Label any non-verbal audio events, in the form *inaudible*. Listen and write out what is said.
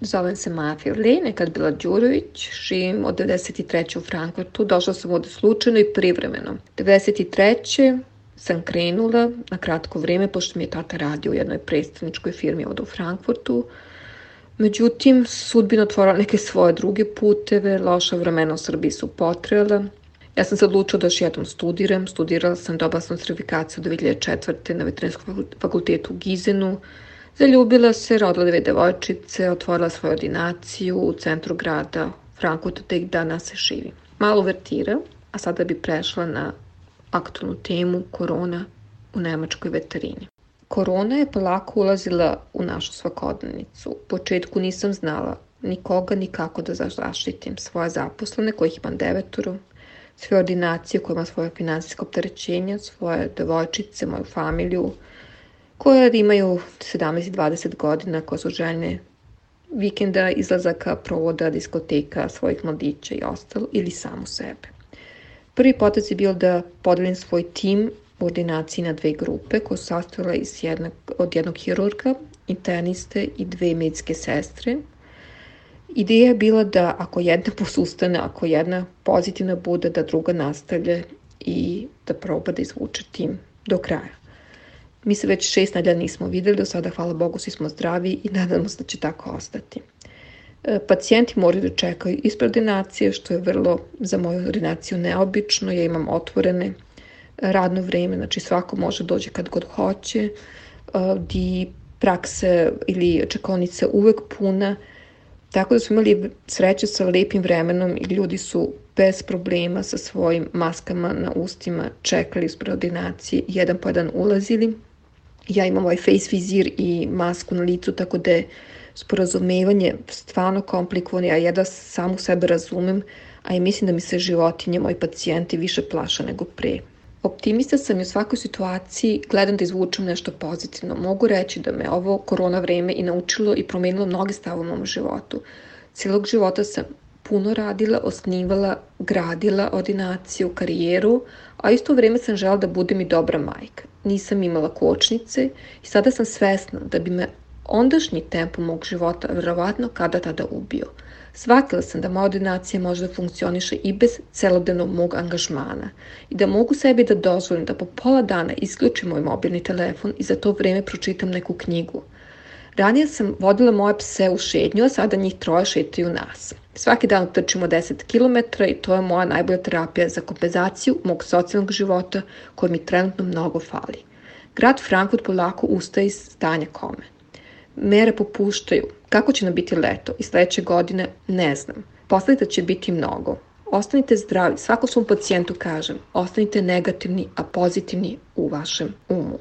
Zovem se Maja Firli, nekad bila Đurović, živim od 93. u Frankfurtu, došla sam ovde slučajno i privremeno. 93. sam krenula na kratko vreme, pošto mi je tata radio u jednoj predstavničkoj firmi ovde u Frankfurtu. Međutim, sudbina otvorila neke svoje druge puteve, loša vremena u Srbiji su potrela. Ja sam se odlučila da još jednom studiram, studirala sam, dobila sam sertifikaciju 2004. na veterinskom fakultetu u Gizenu, Zaljubila se, rodila dve devojčice, otvorila svoju ordinaciju u centru grada Frankfurta, te danas se živi. Malo vertira, a sada bi prešla na aktualnu temu korona u nemačkoj veterini. Korona je polako ulazila u našu svakodnevnicu. U početku nisam znala ni koga ni kako da zaštitim svoje zaposlene, kojih imam devetoro, sve ordinacije koje ima svoje finansijsko opterećenja, svoje devojčice, moju familiju, koje imaju 17 i 20 godina, koje su željne vikenda, izlazaka, provoda, diskoteka, svojih mladića i ostalo, ili samo sebe. Prvi potez je bio da podelim svoj tim u ordinaciji na dve grupe koje su sastojile iz jednog, od jednog hirurga, interniste i dve medicinske sestre. Ideja je bila da ako jedna *laughs* posustane, ako jedna pozitivna bude, da druga nastavlja i da proba da izvuče tim do kraja. Mi se već šest nedelja nismo videli, do sada, hvala Bogu, svi smo zdravi i nadamo se da će tako ostati. E, pacijenti moraju da čekaju ispred ordinacije, što je vrlo za moju ordinaciju neobično. Ja imam otvorene radno vreme, znači svako može dođe kad god hoće, e, di prakse ili čekonice uvek puna, tako da smo imali sreće sa lepim vremenom i ljudi su bez problema sa svojim maskama na ustima čekali ispred ordinacije, jedan po jedan ulazili ja imam ovaj face vizir i masku na licu, tako da je sporazumevanje stvarno komplikovano, ja jedva samu sebe razumem, a i mislim da mi se životinje, moji pacijenti više plaša nego pre. Optimista sam i u svakoj situaciji gledam da izvučem nešto pozitivno. Mogu reći da me ovo korona vreme i naučilo i promenilo mnoge stave u mom životu. Cijelog života sam puno radila, osnivala, gradila ordinaciju, karijeru, a isto vreme sam žela da budem i dobra majka. Nisam imala kočnice i sada sam svesna da bi me ondašnji tempo mog života verovatno kada tada ubio. Shvatila sam da moja ordinacija može da funkcioniše i bez celodnevnog mog angažmana i da mogu sebi da dozvolim da po pola dana isključim moj mobilni telefon i za to vreme pročitam neku knjigu – Ranije sam vodila moje pse u šetnju, a sada njih troje šetaju nas. Svaki dan trčimo 10 km i to je moja najbolja terapija za kompenzaciju mog socijalnog života koji mi trenutno mnogo fali. Grad Frankfurt polako ustaje iz stanja kome. Mere popuštaju. Kako će nam biti leto i sledeće godine, ne znam. Posledica će biti mnogo. Ostanite zdravi, svako svom pacijentu kažem, ostanite negativni, a pozitivni u vašem umu.